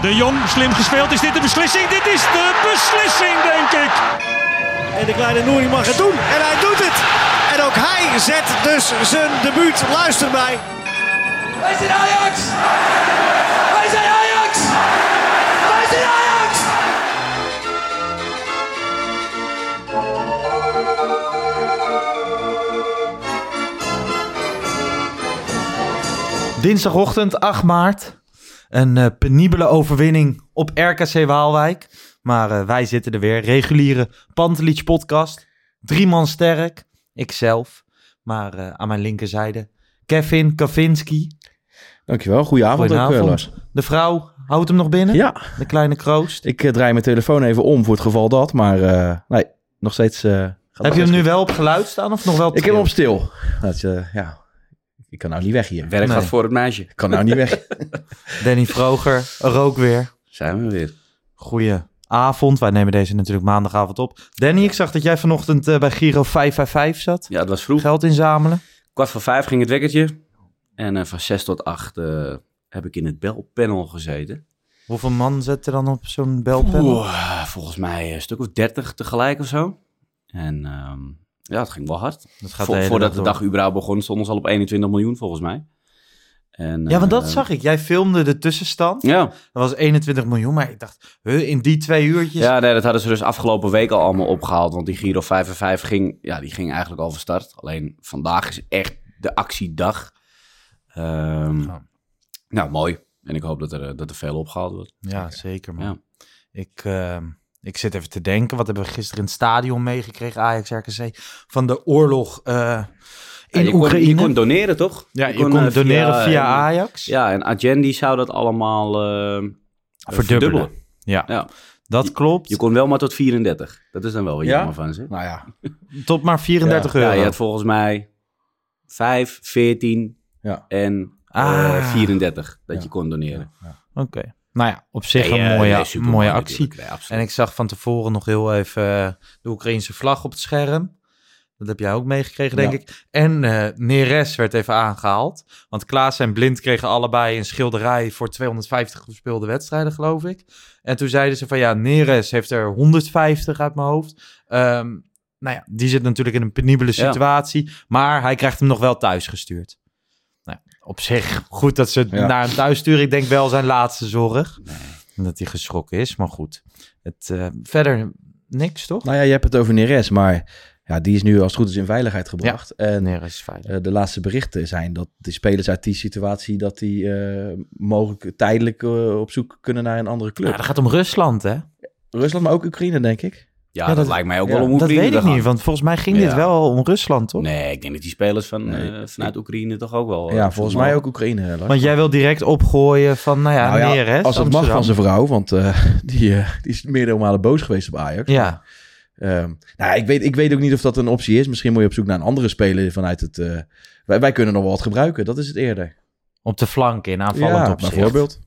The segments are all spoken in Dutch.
De Jong, slim gespeeld. Is dit de beslissing? Dit is de beslissing, denk ik. En de kleine Nouri mag het doen. En hij doet het. En ook hij zet dus zijn debuut. Luister mij. Wij zijn Ajax! Wij zijn Ajax! Wij zijn Ajax! Dinsdagochtend 8 maart. Een eh, penibele overwinning op RKC Waalwijk. Maar eh, wij zitten er weer. Reguliere Pantelich podcast. Drie man sterk. Ikzelf. Maar eh, aan mijn linkerzijde Kevin Kavinski. Dankjewel, goedenavond, Goedenavond. De vrouw houdt hem nog binnen. Ja, De kleine kroost. ik draai mijn telefoon even om voor het geval dat, maar nee, nog steeds... Heb nog je hem nu wel op geluid staan of nog wel. Ik heb hem op stil. Dat, ja, ik kan nou niet weg hier. Werk Nee. gaat voor het meisje. Ik kan nou niet weg. Danny Vroger, er ook weer. Zijn we weer. Goeie avond. Wij nemen deze natuurlijk maandagavond op. Danny, ik zag dat jij vanochtend eh, bij Giro 555 zat. Ja, het was vroeg. Geld inzamelen. Kwart voor vijf ging het wekkertje. En eh, van zes tot acht eh, heb ik in het belpanel gezeten. Hoeveel man zet er dan op zo'n belpanel? Oeh, volgens mij een stuk of dertig tegelijk of zo. En ehm, ja, het ging wel hard. Dat gaat Vo- de hele voordat de dag überhaupt begon, stonden ze al op 21 miljoen volgens mij. En, Ja, want dat eh, zag ik. Jij filmde de tussenstand. Ja, Dat was 21 miljoen, maar ik dacht, huh, in die twee uurtjes. ja nee, dat hadden ze dus afgelopen week al allemaal opgehaald. Want die Giro 5 en 5 ging, ja, die ging eigenlijk al van start. Alleen vandaag is echt de actiedag. Ehm, Ja. Nou, mooi. En ik hoop dat er, eh, dat er veel opgehaald wordt. Ja, zeker man. Ja. Ik, eh, ik zit even te denken, wat hebben we gisteren in het stadion meegekregen, Ajax RKC, van de oorlog eh, Ja, in je, kon, Oekraïne. je kon doneren, toch? ja, je kon, eh, doneren via, en- Ajax. Ja, en Agendi zou dat allemaal eh, Verdubbelen. Ja, Ja. dat klopt. Je kon wel maar tot 34. Dat is dan wel wat Ja? jammer van ze. nou ja, Tot maar 34 Ja, euro. je had volgens mij 5, 14 ja. en Ah. eh, 34 dat Ja. je kon doneren. Oké. Nou ja, op zich Nee, een eh, mooie, nee, mooie mooi actie. Nee. En ik zag van tevoren nog heel even eh, de Oekraïnse vlag op het scherm. Dat heb jij ook meegekregen, denk Ja. ik. En eh Neres werd even aangehaald. Want Klaas en Blind kregen allebei een schilderij voor 250 gespeelde wedstrijden, geloof ik. En toen zeiden ze van ja, Neres heeft er 150 uit mijn hoofd. Ehm, nou ja, die zit natuurlijk in een penibele Ja. situatie. Maar hij krijgt hem nog wel thuis gestuurd. Nou, op zich goed dat ze het Ja. naar hem thuis sturen. Ik denk wel zijn laatste zorg. Dat hij geschrokken is, maar goed. Het, eh, verder niks, toch? Nou ja, je hebt het over Neres, maar ja, die is nu als het goed is in veiligheid gebracht. En Nee, is veilig. eh, de laatste berichten zijn dat de spelers uit die situatie, dat die eh, mogelijk tijdelijk op zoek kunnen naar een andere club. Ja, dat gaat om Rusland, hè? Rusland, maar ook Oekraïne, denk ik. Ja, Ja, dat, dat- lijkt mij ook ja, wel om Dat weet ik gaan. niet, want volgens mij ging dit wel om Rusland, toch? Nee, ik denk dat die spelers van, Nee. eh, vanuit Oekraïne toch ook wel... eh, ja, volgens mij ook Oekraïne. Lars. Want jij wil direct opgooien van, nou ja, Nou ja, Neres, als het mag van zijn vrouw, want eh, die, eh, die is meerdere malen boos geweest op Ajax. Ja, Ehm, nou, ik weet, ik weet ook niet of dat een optie is. Misschien moet je op zoek naar een andere speler vanuit het... eh, wij, wij kunnen nog wel wat gebruiken, dat is het eerder. op de flank in aanvallend ja, opzicht. bijvoorbeeld.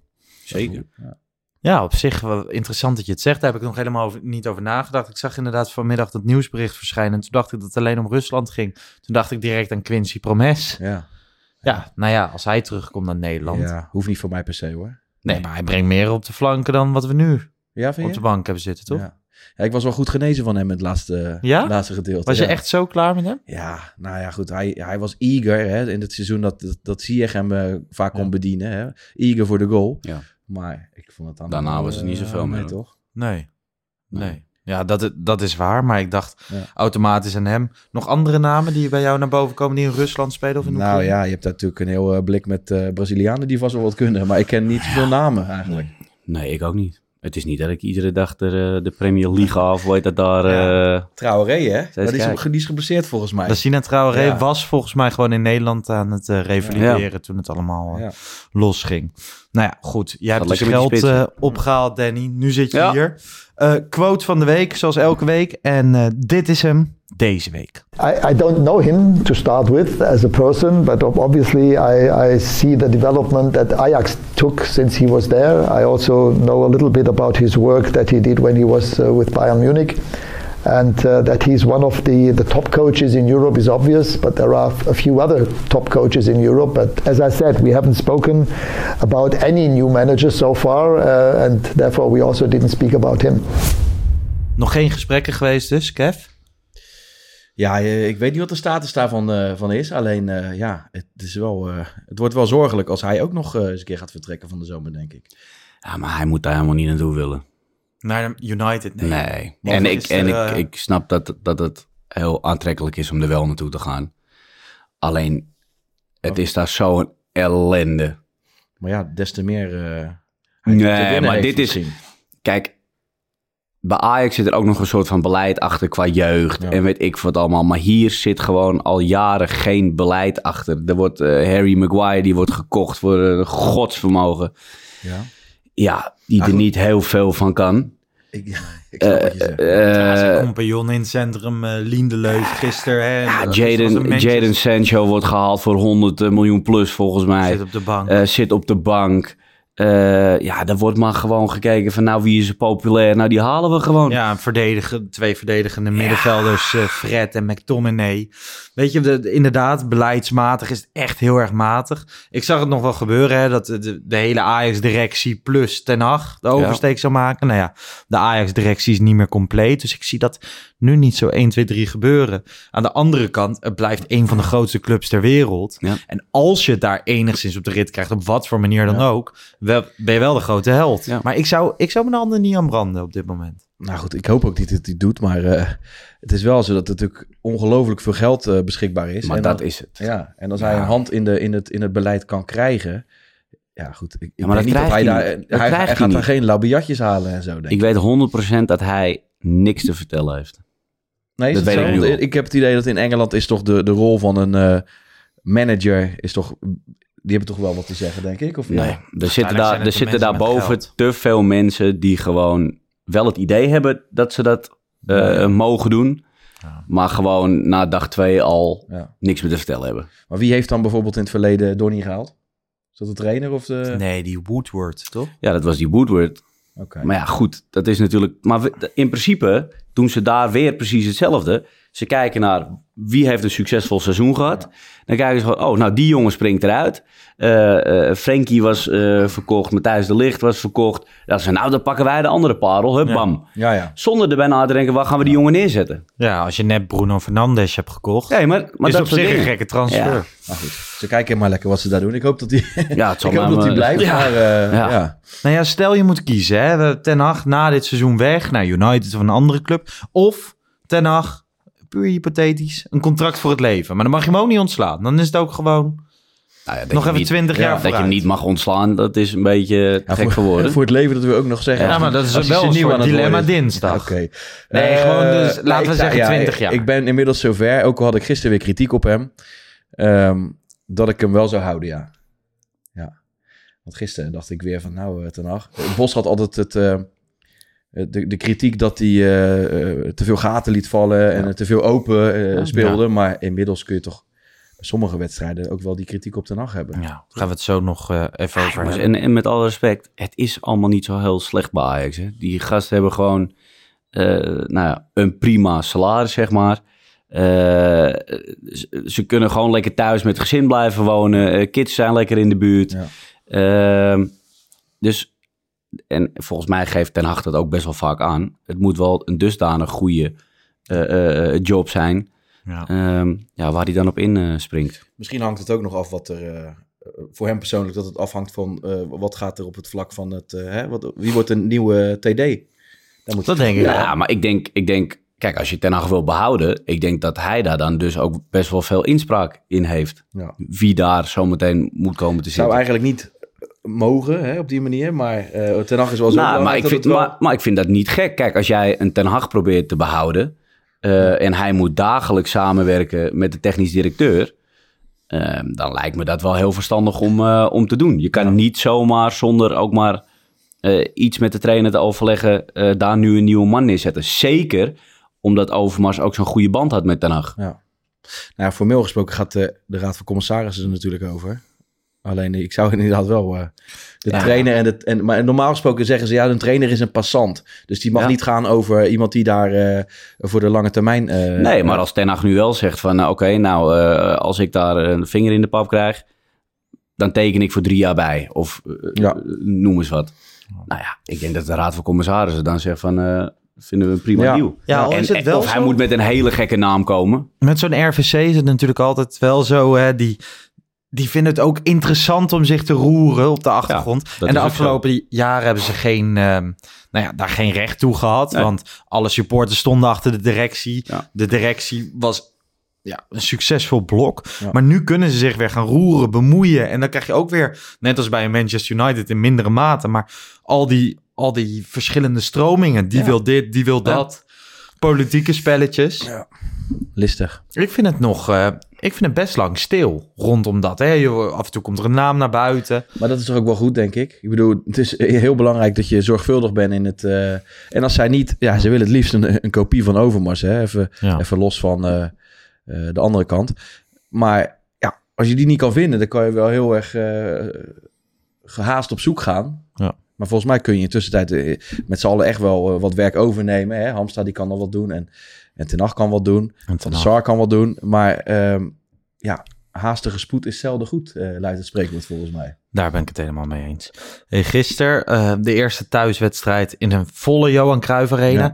Zeker. Ja, op zich wel interessant dat je het zegt. Daar heb ik nog helemaal over, niet over nagedacht. Ik zag inderdaad vanmiddag dat nieuwsbericht verschijnen. En toen dacht ik dat het alleen om Rusland ging. Toen dacht ik direct aan Quincy Promes. Ja. Ja, nou ja, als hij terugkomt naar Nederland. ja, hoeft niet voor mij per se hoor. Nee, maar hij brengt meer op de flanken dan wat we nu Ja, vind op je? de bank hebben zitten, toch? Ja. ja, ik was wel goed genezen van hem in het laatste, Ja? laatste gedeelte. Was je ja. echt zo klaar met hem? Ja, nou ja, goed. Hij, hij was eager hè, in het seizoen dat, dat, dat Ziyech hem eh, vaak kon Ja. bedienen. Hè. Eager voor de goal. Ja. Maar ik vond het dan... Daarna was het niet zoveel eh, meer, toch? Nee. Nee. Ja, dat, dat is waar. Maar ik dacht Ja. automatisch aan hem. Nog andere namen die bij jou naar boven komen die in Rusland spelen? Of in Nou ja, je hebt natuurlijk een heel eh, blik met eh, Brazilianen die vast wel wat kunnen. Maar ik ken niet zoveel namen eigenlijk. Nee, ik ook niet. Het is niet dat ik iedere dag de, de Premier League af, hoe heet dat daar... Ja. eh, Traoré, hè? Dat is, die is geblesseerd volgens mij. Lassina Traoré Ja. was volgens mij gewoon in Nederland aan het revalideren toen het allemaal Ja. losging. Nou ja, goed. Jij hebt dus geld eh, opgehaald, Danny. Nu zit je Ja. hier. Eh, quote van de week, zoals elke week. En eh, dit is hem deze week. I, I don't know him to start with as a person, but ob- obviously I, I see the development that Ajax took since he was there. I also know a little bit about his work that he did when he was uh, with Bayern Munich. And uh, that he's one of the, the top coaches in Europe is obvious, but there are a few other top coaches in Europe. But as I said, we haven't spoken about any new manager so far, uh, and therefore we also didn't speak about him. Nog geen gesprekken geweest dus, Kev? Ja, eh, ik weet niet wat de status daarvan eh, van is. Alleen, eh, ja, het, is wel, eh, het wordt wel zorgelijk als hij ook nog eens een keer gaat vertrekken van de zomer, denk ik. ja, maar hij moet daar helemaal niet naartoe willen. Naar United? Nee. Nee. En, ik, en er, ik, eh, ik snap dat, dat het heel aantrekkelijk is om er wel naartoe te gaan. Alleen, het is daar zo'n ellende. Maar ja, des te meer. eh, Nee, maar dit is... Kijk, bij Ajax zit er ook nog een soort van beleid achter qua jeugd. Ja. En weet ik wat allemaal. Maar hier zit gewoon al jaren geen beleid achter. Er wordt eh, Harry Maguire, die wordt gekocht voor een godsvermogen. Ja. Ja, die er goed. niet heel veel van kan. Ik, ik snap wat je zegt. Ja, zijn Eh compagnon in het centrum, eh Liendeleuf, gisteren. Hè, ja, Jaden, Jaden Sancho wordt gehaald voor 100 miljoen plus volgens mij. Zit op de bank. Eh, zit op de bank. Eh, ja, daar wordt maar gewoon gekeken van nou wie is er populair. Nou die halen we gewoon. Ja, verdedigen, twee verdedigende middenvelders, eh, Fred en McTominay. Weet je, de, de- inderdaad, beleidsmatig is het echt heel erg matig. Ik zag het nog wel gebeuren, hè, dat de, de hele Ajax-directie plus Ten Hag de oversteek zou maken. Nou ja, de Ajax-directie is niet meer compleet, dus ik zie dat nu niet zo 1, 2, 3 gebeuren. Aan de andere kant, het blijft een van de grootste clubs ter wereld. Ja. En als je het daar enigszins op de rit krijgt, op wat voor manier dan ook, wel, ben je wel de grote held. Ja. Maar ik zou, ik zou mijn handen niet aan branden op dit moment. Nou goed, ik hoop ook niet dat hij het doet. Maar eh, het is wel zo dat er natuurlijk ongelooflijk veel geld eh, beschikbaar is. maar En dat dan- is het. Ja, en als Ja. hij een hand in, de, in, het, in het beleid kan krijgen. Ja, goed. Ik, ik Ja, maar denk dat niet dat hij krijgt daar. hij niet. Hij, krijgt hij hij gaat daar geen labiatjes halen en zo. Denk ik. Ik weet 100% dat hij niks te vertellen heeft. nee, dat het weet zo? ik nu ik heb het idee dat in Engeland is toch de, de rol van een eh, manager. Is toch, die hebben toch wel wat te zeggen, denk ik? Of, Nee, ja? er zitten daar, er de zitten mensen daar met boven geld. te veel mensen die gewoon wel het idee hebben dat ze dat eh, Ja. mogen doen. Maar gewoon na dag twee al Ja. niks meer te vertellen hebben. Maar wie heeft dan bijvoorbeeld in het verleden Donny gehaald? Is dat de trainer of de... Nee, die Woodward, toch? Ja, dat was die Woodward. Oké. Maar ja, goed, dat is natuurlijk... Maar we- in principe doen ze daar weer precies hetzelfde. Ze kijken naar wie heeft een succesvol seizoen gehad. Dan kijken ze van, oh, nou, die jongen springt eruit. Eh eh Frenkie was eh, verkocht, Matthijs de Ligt was verkocht. Dan ze, nou, dan pakken wij de andere parel. Hup, Ja. bam. Ja, ja. Zonder erbij na te denken, waar gaan we die jongen neerzetten? Ja, als je net Bruno Fernandes hebt gekocht, Nee, maar, maar is dat op zich een gekke transfer. Ja. Maar goed, ze kijken maar lekker wat ze daar doen. Ik hoop dat hij Ja, het zal ik hoop dat hij blijft. Ja. Maar Ja. ja. Nou ja, stel je moet kiezen. Hè? Ten Hag na dit seizoen weg naar United of een andere club. Of Ten Hag, puur hypothetisch, een contract voor het leven. Maar dan mag je hem ook niet ontslaan. Dan is het ook gewoon Nou ja, nog even niet- 20 ja, jaar Dat je hem niet mag ontslaan, dat is een beetje Ja, gek voor, voor woorden. voor het leven dat we ook nog zeggen. Ja, maar dat is als wel een aan het dilemma dinsdag. Oké. Nee, Eh, gewoon dus, laten we zeggen ja, 20 ik- jaar. Ik ben inmiddels zover, ook al had ik gisteren weer kritiek op hem, ehm, dat ik hem wel zou houden, ja. Ja. Want gisteren dacht ik weer van, nou, uh, Ten Hag. Bos had altijd het, eh, de, de kritiek dat hij eh, eh, te veel gaten liet vallen en Ja. eh, te veel open eh, Ja. speelde. Maar inmiddels kun je toch bij sommige wedstrijden ook wel die kritiek op Ten Hag hebben. Ja, daar gaan we het zo nog eh, even over hebben. en, en met alle respect, het is allemaal niet zo heel slecht bij Ajax. Hè? Die gasten hebben gewoon eh, nou ja, een prima salaris, zeg maar. Eh, ze, ze kunnen gewoon lekker thuis met het gezin blijven wonen. Eh, kids zijn lekker in de buurt. Ja. Ehm, dus, en volgens mij geeft Ten Hag dat ook best wel vaak aan. Het moet wel een dusdanig goede eh, eh, job zijn. Ja. Ehm, ja, waar hij dan op inspringt. Misschien hangt het ook nog af wat er. eh, voor hem persoonlijk, dat het afhangt van eh, wat gaat er op het vlak van het. eh, hè, wat, wie wordt een nieuwe TD? Dat, moet Dat denk ik Ja, wel. maar ik denk, ik denk, kijk, als je Ten Hag wil behouden, ik denk dat hij daar dan dus ook best wel veel inspraak in heeft. Ja. Wie daar zometeen moet komen te zou zitten. eigenlijk niet mogen hè, op die manier, maar eh Ten Hag is wel zo Nou, maar, ik vind, wel- maar, maar ik vind dat niet gek. Kijk, als jij een Ten Hag probeert te behouden eh, en hij moet dagelijks samenwerken met de technisch directeur, eh, dan lijkt me dat wel heel verstandig om, om te doen. Je kan niet zomaar zonder ook maar iets met de trainer te overleggen, daar nu een nieuwe man neerzetten. Zeker omdat Overmars ook zo'n goede band had met Ten Hag. Ja. Nou ja, formeel gesproken gaat de, de Raad van Commissarissen er natuurlijk over. Alleen ik zou inderdaad wel eh, de Ja. trainer en de. En, maar normaal gesproken zeggen ze ja, een trainer is een passant. Dus die mag Ja. niet gaan over iemand die daar eh, voor de lange termijn. eh, Nee, maar als Ten Hag nu wel zegt van... nou, oké, nou, eh, als ik daar een vinger in de pap krijg... dan teken ik voor drie jaar bij. Of Ja. noem eens wat. Nou ja, ik denk dat de Raad van Commissarissen dan zegt van... eh, vinden we een prima Ja. deal. Ja, al En- is het en- wel of hij moet met een hele gekke naam komen. Met zo'n RVC is het natuurlijk altijd wel zo, hè, die, die vinden het ook interessant om zich te roeren op de achtergrond. en de afgelopen jaren hebben ze geen, ehm, nou ja, daar geen recht toe gehad. Nee. Want alle supporters stonden achter de directie. Ja. De directie was ja, een succesvol blok. Ja. Maar nu kunnen ze zich weer gaan roeren, bemoeien. En dan krijg je ook weer, net als bij Manchester United in mindere mate, maar al die, al die verschillende stromingen. Die wil dit, die wil dat. Politieke spelletjes. listig. Ik vind het nog, eh, ik vind het best lang stil rondom dat. Hè? Je, af en toe komt er een naam naar buiten. Maar dat is toch ook wel goed, denk ik. Ik bedoel, het is heel belangrijk dat je zorgvuldig bent in het. eh, en als zij niet, ja, ze willen het liefst een, een kopie van Overmars, hè? Even, Ja. even los van eh, eh, de andere kant. Maar ja, als je die niet kan vinden, dan kan je wel heel erg eh, gehaast op zoek gaan. Maar volgens mij kun je in tussentijd eh, met z'n allen echt wel eh, wat werk overnemen. Hè? Hamsta die kan al wat doen en, en Ten Hag kan wat doen. En Van de Sar kan wat doen. Maar ehm, ja, haastige spoed is zelden goed, eh luidt het spreekwoord volgens mij. Daar ben ik het helemaal mee eens. Hey, gisteren de eerste thuiswedstrijd in een volle Johan Cruijff Arena.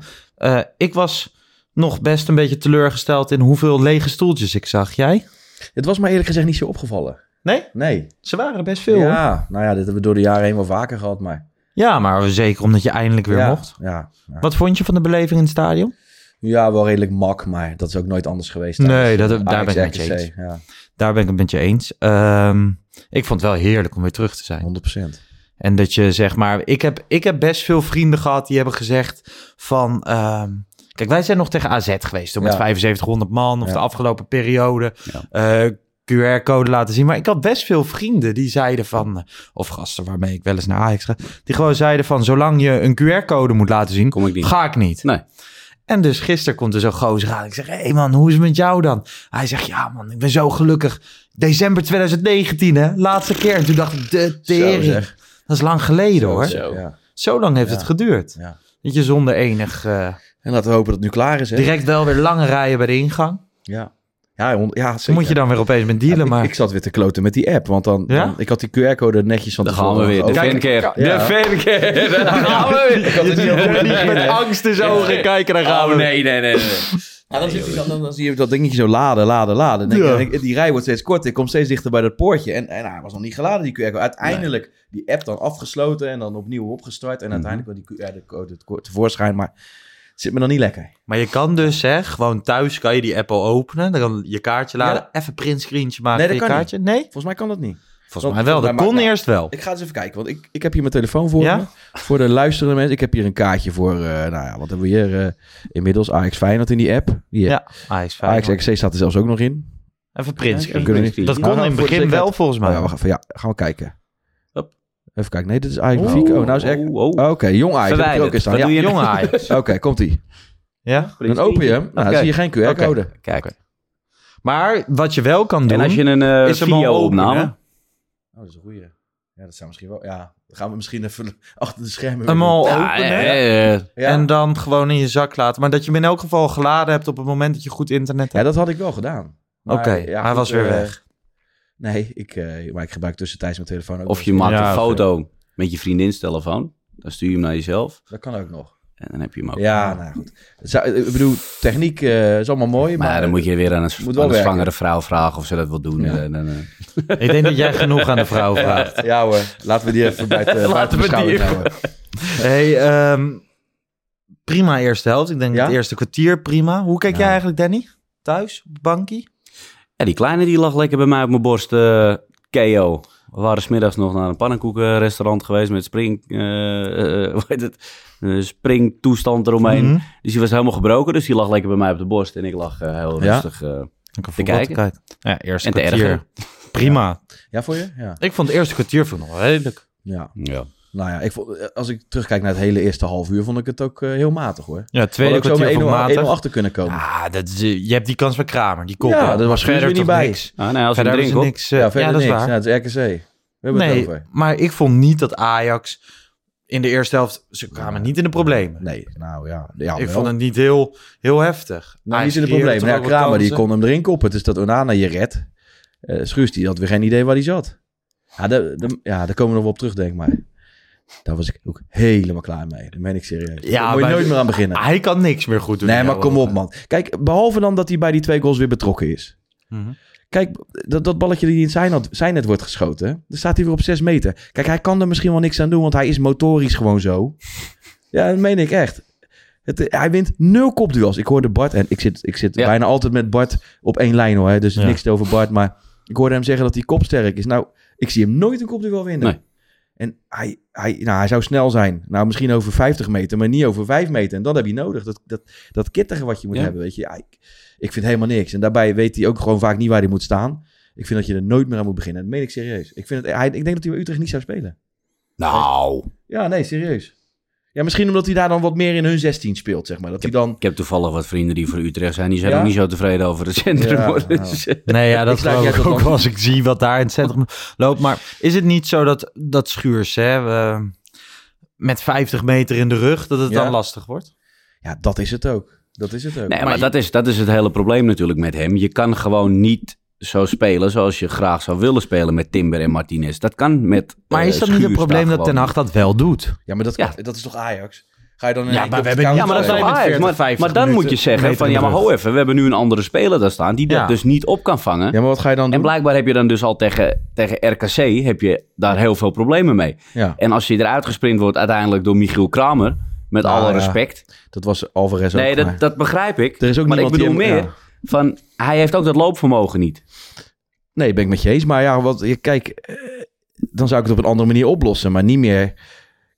Ik was nog best een beetje teleurgesteld in hoeveel lege stoeltjes ik zag. Jij? Het was me eerlijk gezegd niet zo opgevallen. Nee? Nee. Ze waren er best veel. hoor. Ja, nou ja, dit hebben we door de jaren heen wel vaker gehad, maar... Ja, maar zeker omdat je eindelijk weer ja, mocht. Ja, ja. Wat vond je van de beleving in het stadion? ja, wel redelijk mak, maar dat is ook nooit anders geweest. Nee, dat- eh, daar ben ik met je eens. Ja, Daar ben ik het met je eens. Ehm, ik vond het wel heerlijk om weer terug te zijn. 100%. En dat je zeg maar, ik heb, ik heb best veel vrienden gehad die hebben gezegd van, ehm, kijk wij zijn nog tegen AZ geweest toen met Ja. 7500 man of de afgelopen periode. Ja. QR-code laten zien. Maar ik had best veel vrienden die zeiden van, eh, of gasten waarmee ik wel eens naar Ajax ga, die gewoon zeiden van, zolang je een QR-code moet laten zien, Kom ik niet. ga ik niet. Nee. En dus gisteren komt er zo'n gozer aan. Ik zeg, hé hey man, hoe is het met jou dan? Hij zegt, ja man, ik ben zo gelukkig. December 2019 hè, laatste keer. En toen dacht ik, de tering. Dat is lang geleden hoor. Zo. Ja, Zo lang heeft Ja. het geduurd. ja. Dat je zonder enig... eh, En laten we hopen dat het nu klaar is, hè? direct wel weer lange rijen bij de ingang. Ja. Ja, ja moet je dan weer opeens met dealen, Ja, ik, maar... ik zat weer te kloten met die app, want dan, Ja? dan- ik had die QR-code netjes van Dan gaan we tevoren weer. De. Ja. De fankeer. Daar gaan we weer. Ik had het niet met angst in zijn ogen kijken, daar gaan Oh, we. nee, nee, nee. dan, zit dan, dan, dan zie je dat dingetje zo laden, laden, laden. Denk je, die rij wordt steeds korter. Ik kom steeds dichter bij dat poortje. En, en hij was nog niet geladen, die QR-code. Uiteindelijk die app dan afgesloten en dan opnieuw opgestart. En uiteindelijk kwam die QR-code tevoorschijn. Maar zit me nog niet lekker. Maar je kan dus, hè, gewoon thuis kan je die app al openen. Dan kan je kaartje laden. Even printscreentje maken Nee, dat je kan kaartje. Nee? Volgens mij kan dat niet. Volgens mij wel. Dat kon nou, eerst wel. Ik ga eens even kijken, want ik, ik heb hier mijn telefoon voor Ja? me. Voor de luisterende mensen. Ik heb hier een kaartje voor, eh, nou ja, wat hebben we hier eh, inmiddels? Ajax Feyenoord in die app. Die, Ja, Ajax Ajax 5. RKC staat er zelfs ook nog in. Even printscreen. niet- Dat kon in het begin wel volgens Oh mij. ja, even. Ja, gaan we kijken. Even kijken. Nee, dit is Ajax Vico. Oh, nou is echt... Oh, oh. Oké, jong Ajax. ook staan. Ja. Jonge Ajax. Oké, komt-ie. Ja? Dan open je hem. Nou, dan zie je geen QR-code. Kijk. Maar wat je wel kan doen... En als je een eh video-opname... Oh, dat is een goeie. Ja, dat zou misschien wel... Ja, dan gaan we misschien even achter de schermen... hem al. Ja, openen Ja. en dan gewoon in je zak laten. Maar dat je hem in elk geval geladen hebt op het moment dat je goed internet Ja, hebt. dat had ik wel gedaan. Oké, ja, hij goed, was weer eh, weg. Nee, ik, eh, maar ik gebruik tussentijds mijn telefoon ook. Of je maakt Ja, een foto met je vriendins telefoon. Dan stuur je hem naar jezelf. Dat kan ook nog. En dan heb je hem ook. Ja, nou goed. Zou- ik bedoel, techniek eh, is allemaal mooi, maar... Maar dan moet je weer aan een, aan een zwangere vrouw vragen of ze dat wil doen. Ja. En dan, eh, Ik denk dat jij genoeg aan de vrouw vraagt. Ja hoor, laten we die even buiten, buiten we die beschouwing even- houden. Hey, ehm, prima eerste helft. Ik denk Ja? het eerste kwartier prima. Hoe kijk Ja. jij eigenlijk, Danny? Thuis, bankie? Ja, die kleine die lag lekker bij mij op mijn borst. eh KO. We waren smiddags nog naar een pannenkoekenrestaurant geweest met spring... hoe heet het? Een springtoestand eromheen. Mhm. Dus die was helemaal gebroken. Dus die lag lekker bij mij op de borst. En ik lag heel Ja? rustig eh, Ik kan te kijken. Ja, eerste En te kwartier. Prima. Ja, voor je? Ja. Ik vond het eerste kwartier vond ik nog wel redelijk. ja. Ja. Nou ja, ik vond, eh, als ik terugkijk naar het hele eerste half uur, vond ik het ook eh, heel matig hoor. Ja, We tweede hadden ook zo kwartier met vond 1-0 ik matig. 1-0 achter kunnen komen. Ja, dat is, eh, je hebt die kans bij Kramer, die kop. Ja, dat was Maar Guus er niet bij. niks. Ah, nee, als Verder een hebben drink ze op. niks. ja, ja, verder dat is niks. waar. Ja, het is RKC. We hebben het Nee, over. maar ik vond niet dat Ajax in de eerste helft... Ze kwamen niet in de problemen. Nee, nou ja. ja ik wel. vond het niet heel, heel heftig. Nou, Ajax niet in de problemen. Ja, Kramer die kon hem erin koppen. Het is dat Onana je redt. Eh Schuurs die had weer geen idee waar hij zat. Ja, de, de- ja, daar komen we nog wel op terug, denk ik maar. Daar was ik ook helemaal klaar mee. Dat meen ik serieus. Ja, Daar moet je nooit meer aan beginnen. Hij kan niks meer goed doen. Nee, maar kom op, man. Kijk, behalve dan dat hij bij die twee goals weer betrokken is. Mhm. Kijk, dat, dat balletje die in zijn, had- zijn net wordt geschoten. Dan staat hij weer op 6 meter. Kijk, hij kan er misschien wel niks aan doen, want hij is motorisch gewoon zo. Ja, dat meen ik echt. Het, hij wint nul kopduels. Ik hoorde Bart, en ik zit, ik zit Ja. bijna altijd met Bart op één lijn hoor. Dus Ja. niks over Bart. Maar ik hoorde hem zeggen dat hij kopsterk is. Nou, ik zie hem nooit een kopduel winnen. Nee. En hij, hij, nou, hij zou snel zijn. Nou, misschien over 50 meter, maar niet over 5 meter. En dat heb je nodig. Dat, dat, dat kittige wat je moet Ja. hebben, weet je. Ja, ik, ik vind helemaal niks. En daarbij weet hij ook gewoon vaak niet waar hij moet staan. Ik vind dat je er nooit meer aan moet beginnen. Dat meen ik serieus. Ik, vind het, hij, ik denk dat hij bij Utrecht niet zou spelen. Nou, Ja, nee, serieus. Ja, misschien omdat hij daar dan wat meer in hun 16 speelt, zeg maar. Dat hij dan... ik heb toevallig wat vrienden die voor Utrecht zijn. Die zijn Ja? ook niet zo tevreden over het centrum. Ja, nou. Dus, Nee, ja, dat Ik sluit geloof ik ook als ik zie wat daar in het centrum loopt. Maar is het niet zo dat, dat Schuurs hè, eh, met 50 meter in de rug, dat het Ja. dan lastig wordt? Ja, dat is het ook. Dat is het ook. Nee, maar, dat, is, dat is het hele probleem natuurlijk met hem. Je kan gewoon niet zo spelen zoals je graag zou willen spelen met Timber en Martinez. Dat kan met Maar eh, is dat niet het probleem dat Ten Hag dat wel doet? Ja, maar dat, Ja. dat is toch Ajax? Ga je dan... Ja, maar we hebben Ja, maar dat Ajax. 40, Maar, 50 maar dan minuten moet je zeggen van ja, maar ho even. We hebben nu een andere speler daar staan die Ja. dat dus niet op kan vangen. Ja, maar wat ga je dan En doen? blijkbaar heb je dan dus al tegen, tegen RKC heb je daar heel veel problemen mee. Ja, En als je eruit gesprint wordt uiteindelijk door Michiel Kramer, met Nou, alle ja. respect. dat was Alvarez ook. Nee, dat, dat begrijp ik. Er is ook maar ik niemand die bedoel hem- meer ja. Van, hij heeft ook dat loopvermogen niet. Nee, ben ik met je eens. Maar ja, wat, je- kijk, eh, dan zou ik het op een andere manier oplossen. Maar niet meer...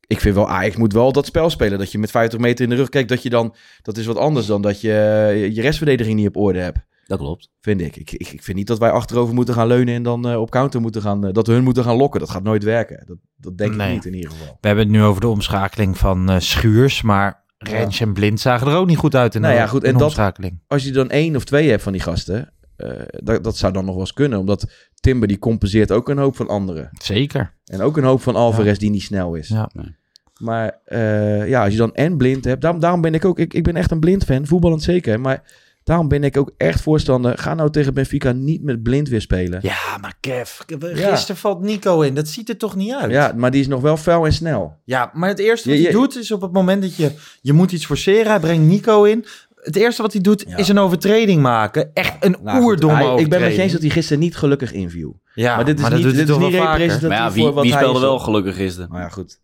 Ik vind wel, Ajax moet wel dat spel spelen. Dat je met 50 meter in de rug kijkt, dat je dan... Dat is wat anders dan dat je eh, je restverdediging niet op orde hebt. Dat klopt. Vind ik. Ik, ik, ik vind niet dat wij achterover moeten gaan leunen en dan eh, op counter moeten gaan... dat we hun moeten gaan lokken. Dat gaat nooit werken. Dat, dat denk Nee. ik niet in ieder geval. We hebben het nu over de omschakeling van eh, Schuurs, maar Rens en Blind zagen er ook niet goed uit in Nou de, ja, goed, en dat-. Als je dan één of twee hebt van die gasten... eh, dat, dat zou dan nog wel eens kunnen. Omdat Timber die compenseert ook een hoop van anderen. Zeker. En ook een hoop van Alvarez die niet snel is. Ja. Nee. Maar eh, ja, als je dan en blind hebt, daarom, daarom ben ik ook, ik, ik ben echt een blind fan, voetballend zeker. Maar daarom ben ik ook echt voorstander, ga nou tegen Benfica niet met blind weer spelen. Ja, Ja, maar Kev, Ja. gisteren valt Nico in. Dat ziet er toch niet uit? maar die is nog wel fel en snel. Ja, maar het eerste wat Je- hij doet is op het moment dat je, je moet iets forceren. Hij brengt Nico in. Het eerste wat hij doet Ja. is een overtreding maken. Echt een Nou, goed, oerdomme hij- overtreding. Ik ben met je eens dat hij gisteren niet gelukkig inviel. Ja, maar dit is niet, dit is niet representatief Maar ja, wie, voor wat wie hij speelde wel gelukkig gisteren? Nou ja, goed.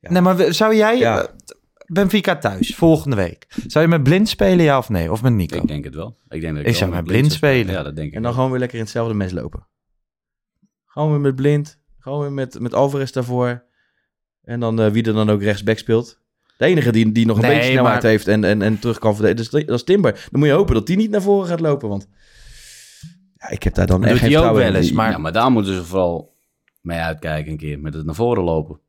Ja. Nee, maar zou jij Ja. eh, Benfica thuis volgende week? Zou je met blind spelen, ja of nee? Of met Nico? Ik denk het wel. Ik, denk dat Ik wel zou met blind spelen. Ja, dat denk ik En dan wel. gewoon weer lekker in hetzelfde mes lopen. Gewoon weer met blind. Gewoon weer met, met Alvarez daarvoor. En dan eh, wie er dan ook rechtsback speelt. De enige die, die nog een Nee, beetje snelheid maar- heeft en, en, en terug kan verdedigen, dat is, dat is Timber. Dan moet je hopen dat die niet naar voren gaat lopen. Want ja, ik heb daar dan Dat echt geen vertrouwen in. wel eens, Die- maar- Ja, maar daar moeten ze vooral mee uitkijken een keer. Met het naar voren lopen.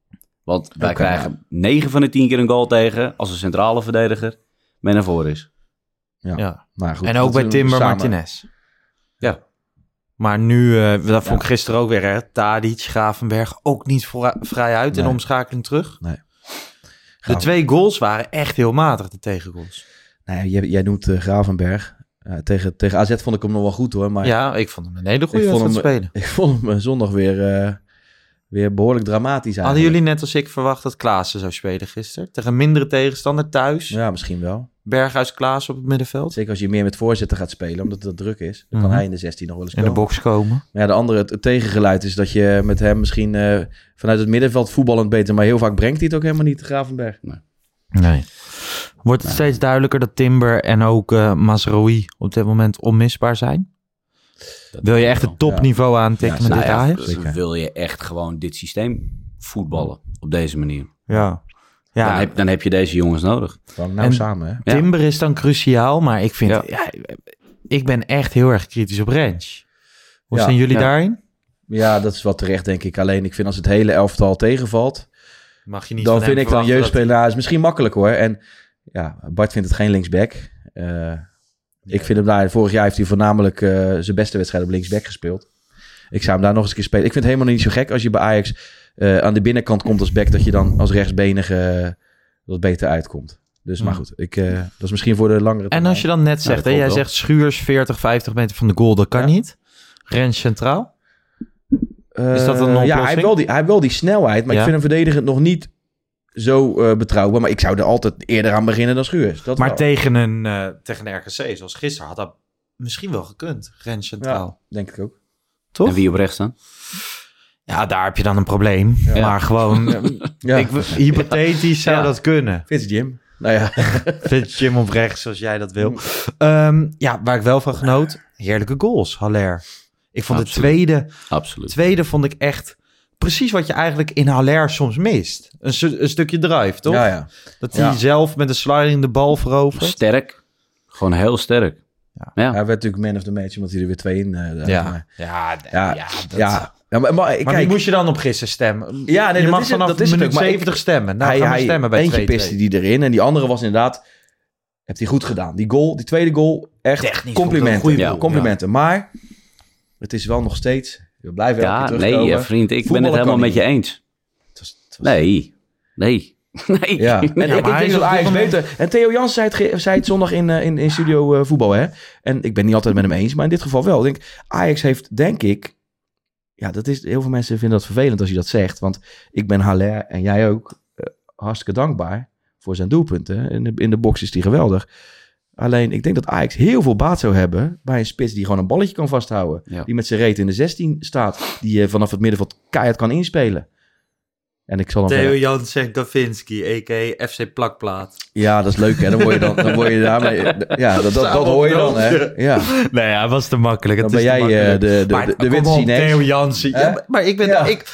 Want wij krijgen 9 van de 10 keer een goal tegen als een centrale verdediger mee naar voren is. Ja. Maar goed, en ook bij Timber samen. Martinez. Ja. Maar nu, eh dat vond ik Ja. gisteren ook weer, hè. Tadic, Gravenberg, ook niet vrij uit in Nee. omschakeling terug. Nee. De twee goals waren echt heel matig, de tegengoals. Nee, jij, jij noemt eh, Gravenberg. Eh, tegen, tegen AZ vond ik hem nog wel goed hoor. Maar ja, ik vond hem een hele goede wedstrijd hem, spelen. ik vond hem zondag weer, eh, weer behoorlijk dramatisch Hadden eigenlijk. jullie net als ik verwacht dat Klaassen zou spelen gisteren? Tegen een mindere tegenstander thuis. Ja, misschien wel. Berghuis Klaassen op het middenveld. Zeker als je meer met voorzetten gaat spelen, omdat het druk is. Dan kan Mhm. hij in de 16 nog wel eens In de komen. box komen. Maar ja, de andere, het, het tegengeluid is dat je met hem misschien eh, vanuit het middenveld voetballend beter, maar heel vaak brengt hij het ook helemaal niet, Gravenberg. Nee. Wordt het steeds duidelijker dat Timber en ook eh Mazraoui op dit moment onmisbaar zijn? Wil je echt het topniveau aantikken met Nou dit Ajax? wil je echt gewoon dit systeem voetballen op deze manier? Ja. Ja, dan, heb, dan heb je deze jongens nodig. Gewoon nou En- samen, hè? Ja. Timber is dan cruciaal, maar ik vind... Ja. Ja. ik ben echt heel erg kritisch op Rens. Hoe Ja. zijn jullie Ja. daarin? Ja, dat is wel terecht, denk ik. Alleen ik vind als het hele elftal tegenvalt, Mag je niet dan vind ik dan jeugdspeler nou, is misschien makkelijk hoor. En ja, Bart vindt het geen linksback. Ik vind hem daar, vorig jaar heeft hij voornamelijk eh, zijn beste wedstrijd op linksback gespeeld. Ik zou hem daar nog eens een keer spelen. Ik vind het helemaal niet zo gek als je bij Ajax eh, aan de binnenkant komt als back, dat je dan als rechtsbenige eh, wat beter uitkomt. Dus, maar goed, ik, dat is misschien voor de langere En als je dan net zegt, hè, jij wel. zegt Schuurs 40, 50 meter van de goal, dat kan Ja. niet. Rens centraal? Is dat een Ja, hij oplossing? heeft, wel die, hij heeft wel die snelheid, maar Ja. ik vind hem verdedigend nog niet zo eh, betrouwbaar. Maar ik zou er altijd eerder aan beginnen dan Schuurs. Dat maar wel. tegen een, eh, tegen een RKC, zoals gisteren, had dat misschien wel gekund. Rens centraal. denk ik ook. Toch? En wie op rechts dan? Ja, daar heb je dan een probleem. Maar gewoon, Ja. ik, hypothetisch zou Ja. dat kunnen. Fitz Jim. Nou ja. Vind Jim op rechts, zoals jij dat wil. Ehm, ja, waar ik wel van genoot, heerlijke goals, Haller. Ik vond Absoluut. de tweede, Absoluut. tweede vond ik echt precies wat je eigenlijk in Haller soms mist. Een, een stukje drive, toch? Ja, ja. Dat hij Ja. zelf met een sliding de bal verovert. Sterk. Gewoon heel sterk. Ja. Hij werd natuurlijk man of the match, omdat hij er weer twee in eh. Ja, Maar- ja, ja, ja, dat- ja. Ja, maar, maar, Maar wie moest je dan op gisteren stemmen? Ja, nee, je dat mag is het- vanaf dat is het minuut ook, maar ik- 70 stemmen. Nou, hij, gaan we hij- stemmen bij eentje 2-2. piste die erin en die andere was inderdaad... Heeft hij goed gedaan. Die goal, die tweede goal, echt Technisch complimenten. goede complimenten. Maar het is wel nog steeds... We blijven elke Ja, keer nee, terugkomen. eh, vriend, ik ben het helemaal met je eens. Het was- het was- Nee, nee, nee. Ja, en Nee. ik, ik maar hij denk is dat Ajax beter... En Theo Jans zei het, zei het zondag in, eh, in, in studio eh, voetbal, hè. En ik ben niet altijd met hem eens, maar in dit geval wel. Ik denk, Ajax heeft, denk ik... Ja, dat is, heel veel mensen vinden dat vervelend als je dat zegt. Want ik ben Haller en jij ook eh, hartstikke dankbaar voor zijn doelpunten. In de, in de box is die geweldig. Alleen, ik denk dat Ajax heel veel baat zou hebben bij een spits die gewoon een balletje kan vasthouden. Ja. Die met zijn reet in de 16 staat. Die je vanaf het middenveld keihard kan inspelen. En ik zal dan Theo Jansen Kavinski, a.k.a. FC Plakplaat. Ja, dat is leuk hè. Dan word je, dan, dan word je daarmee... Ja, dat, dat, dat hoor je dan hè. Ja. Nee, hij was te makkelijk. Dan Het ben is te jij eh, makkelijk. de, de, Maar de, de. Theo Jansen. Ja, maar- maar ik ben... Ja. Ik,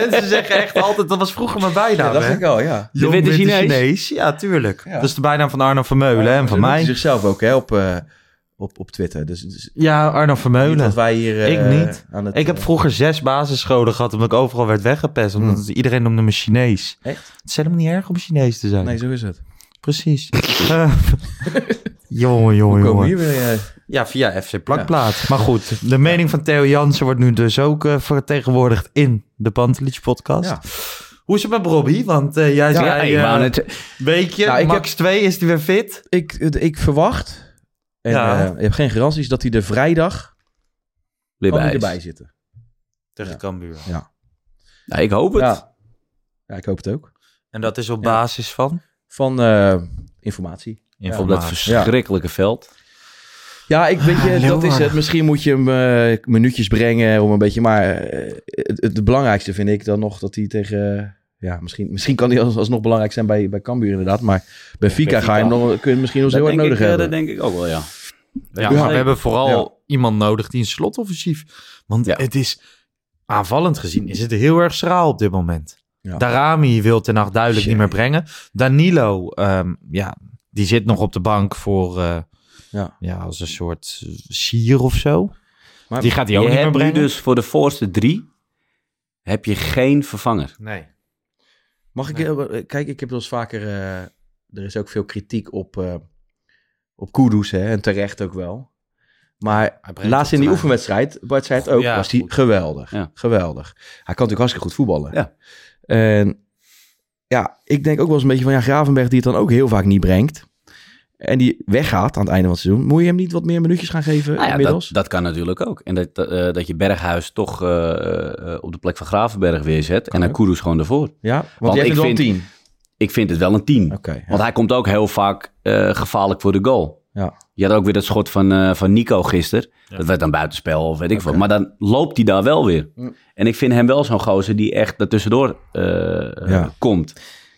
mensen zeggen echt altijd... Dat was vroeger mijn bijnaam, Ja, dat vind ik wel, ja. Jong De witte Chinees? Ja, tuurlijk. Ja. Dat is de bijnaam van Arno Vermeulen hè, en van mij. zichzelf ook hè, op, eh, op, op Twitter. Dus, dus Ja, Arno Vermeulen. dat wij hier... eh, Ik niet. Aan het, Ik heb eh, vroeger zes basisscholen gehad omdat ik overal werd weggepest. Omdat iedereen noemde me Chinees. Echt? Het is helemaal niet erg om Chinees te zijn. Nee, zo is het. Precies. Eh, jongen, jongen, jongen. hier weer... eh, Ja, via FC Plakplaat. Maar goed, de mening van Theo Jansen wordt nu dus ook eh, vertegenwoordigd in de Pantelich podcast. Ja. Hoe is het met Robbie? Want eh, jij Ja, zei, ik eh, wou net... weekje, Nou, max 2, is hij weer fit? ik, ik verwacht... En Ja. eh, ik heb geen garanties dat hij de vrijdag Weer bij erbij zitten. Tegen Ja. Cambuur. Ja, ik hoop het. Ja. ja, ik hoop het ook. En dat is op Ja. basis van? Van eh, informatie. Op dat verschrikkelijke veld. Ja, ik weet je, Ah, dat is het. Misschien moet je hem eh, minuutjes brengen om een beetje. Maar het, het belangrijkste vind ik dan nog dat hij tegen. Ja, misschien, misschien kan hij als, alsnog belangrijk zijn bij, bij Cambuur inderdaad. Maar bij Fika ga je hem nog, kun je misschien nog heel hard denk, nodig ik, eh, hebben. dat denk ik ook wel, ja. Ja, we hebben vooral Ja. iemand nodig die een slotoffensief. Want Ja. het is aanvallend gezien is het heel erg schraal op dit moment. Ja. Darami wil ten nacht duidelijk Shit. niet meer brengen. Danilo, ehm, ja, die zit nog op de bank voor eh, Ja. ja, als een soort sier of zo. Maar Die gaat hij ook niet meer hebt nu brengen. dus voor de voorste drie heb je geen vervanger. Nee. Mag ik, eh, kijk, ik heb wel eens vaker, eh, er is ook veel kritiek op, eh op Kudus, hè, en terecht ook wel. Maar laatst in die oefenwedstrijd, Bart zei het ook, Ja, was hij geweldig. Ja. Geweldig. Hij kan natuurlijk hartstikke goed voetballen. Ja. En ja, ik denk ook wel eens een beetje van, ja, Gravenberg die het dan ook heel vaak niet brengt. En die weggaat aan het einde van het seizoen. Moet je hem niet wat meer minuutjes gaan geven Nou ja, inmiddels? dat, dat kan natuurlijk ook. En dat, eh, dat je Berghuis toch eh, eh, op de plek van Gravenberg weer zet. en dan. Kudus gewoon ervoor. ja, want, want jij ik vindt wel een vind- tien. Ik vind het wel een 10. Oké, ja. Want hij komt ook heel vaak eh, gevaarlijk voor de goal. Ja. Je had ook weer dat schot van, eh, van Nico gisteren. Dat werd dan buitenspel of weet ik wat. Maar dan loopt hij daar wel weer. Mm. En ik vind hem wel zo'n gozer die echt er tussendoor eh, Ja. komt.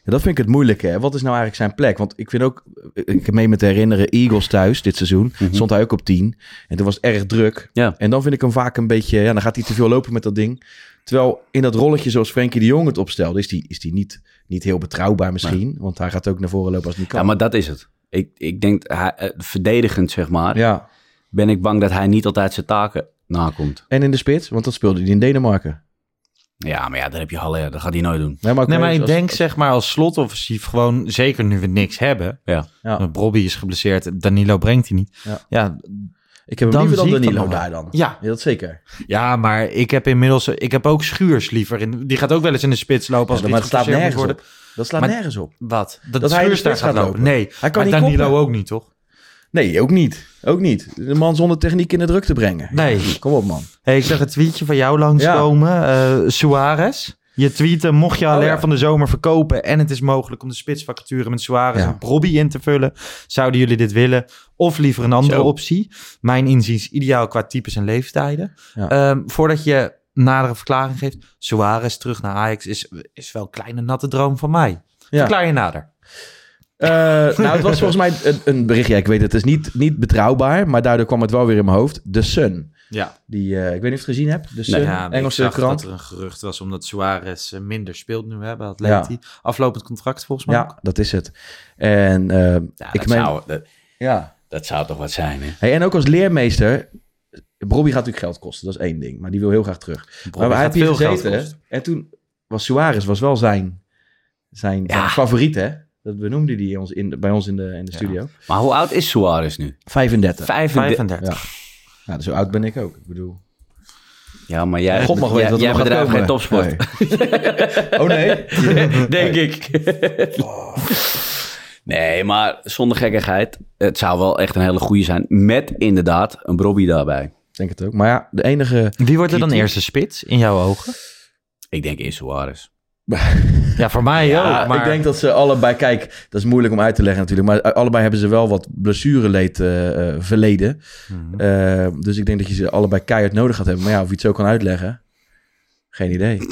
Ja, dat vind ik het moeilijke. Hè? Wat is nou eigenlijk zijn plek? Want ik vind ook, ik heb mee me te herinneren, Eagles thuis dit seizoen, Mhm. stond hij ook op 10. En toen was het erg druk. Ja. En dan vind ik hem vaak een beetje, ja, dan gaat hij te veel lopen met dat ding. Terwijl in dat rolletje zoals Frenkie de Jong het opstelde, is die, is die niet, niet heel betrouwbaar misschien. Want hij gaat ook naar voren lopen als het niet kan. Ja, maar dat is het. Ik, ik denk, hij, eh, verdedigend zeg maar, Ja. ben ik bang dat hij niet altijd zijn taken nakomt. En in de spits, want dat speelde hij in Denemarken. Ja, maar ja, dat heb je Haller, dat gaat hij nooit doen. Nee, maar, Nee, maar ik als- denk zeg maar als slotoffensief gewoon, zeker nu we niks hebben. Ja. Ja. Want Bobby is geblesseerd, Danilo brengt hij niet. Ja. Ja, Ik heb hem Dan liever dan Danilo daar dan. Ja. ja, dat zeker. ja, maar ik heb inmiddels, ik heb ook Schuurs liever. In, die gaat ook wel eens in de spits lopen als Ja, maar het slaat nergens worden. op. Dat slaat Maar- nergens op. Wat? Dat, Dat hij Schuurs daar gaat gaat lopen? lopen. Nee, Hij kan maar niet Danilo koppen. ook niet, toch? Nee, ook niet. Ook niet. De man zonder techniek in de druk te brengen. Nee. Kom op, man. Hey, ik zag een tweetje van jou langskomen. eh Suarez. Je tweette, mocht je Haller Oh, ja. van de zomer verkopen en het is mogelijk om de spitsvacature met Suarez Ja. en Brobby in te vullen, zouden jullie dit willen? Of liever een andere Zo. optie? Mijn inziens ideaal qua types en leeftijden. Ja. Ehm, voordat je nadere verklaring geeft, Suarez terug naar Ajax is, is wel een kleine natte droom van mij. Ja. Verklaar je nader. Eh, nou, het was volgens mij een, een berichtje. Ik weet het, het is niet, niet betrouwbaar, maar daardoor kwam het wel weer in mijn hoofd. De Sun. Ja. Die, eh, ik weet niet of je het gezien hebt. De Sun, ja, ik Engelse krant. dat er een gerucht was omdat Suarez eh, minder speelt nu bij Atleti. Aflopend contract volgens mij. ook. Ja, dat is het. En Ja, ik dat, meen, zou, dat, ja. dat zou toch wat zijn, hè? Hey, en ook als leermeester. Bobby gaat natuurlijk geld kosten, dat is één ding. Maar die wil heel graag terug. Bobby maar hij heeft hier veel gezeten. En toen was Suarez was wel zijn, zijn, zijn favoriet, hè? Dat benoemde hij ons in, bij ons in de, in de studio. Maar hoe oud is Suarez nu? 35. 35. 35. Ja. Nou, zo oud ben ik ook. Ik bedoel... Ja, maar jij, God mag weten jij, wat er bedrijft geen topsport. Nee. Oh nee? Denk ik. nee, maar zonder gekkigheid. Het zou wel echt een hele goede zijn. Met inderdaad een Brobby daarbij. Ik denk het ook. Maar ja, de enige... Wie wordt er dan kritiek- eerste spits in jouw ogen? Ik denk eerst Suarez. Ja, voor mij Ja, ook. Maar ik denk dat ze allebei... Kijk, dat is moeilijk om uit te leggen natuurlijk. Maar allebei hebben ze wel wat blessureleed eh, eh, verleden. Mhm. Eh, dus ik denk dat je ze allebei keihard nodig gaat hebben. Maar ja, of je het zo kan uitleggen... Geen idee.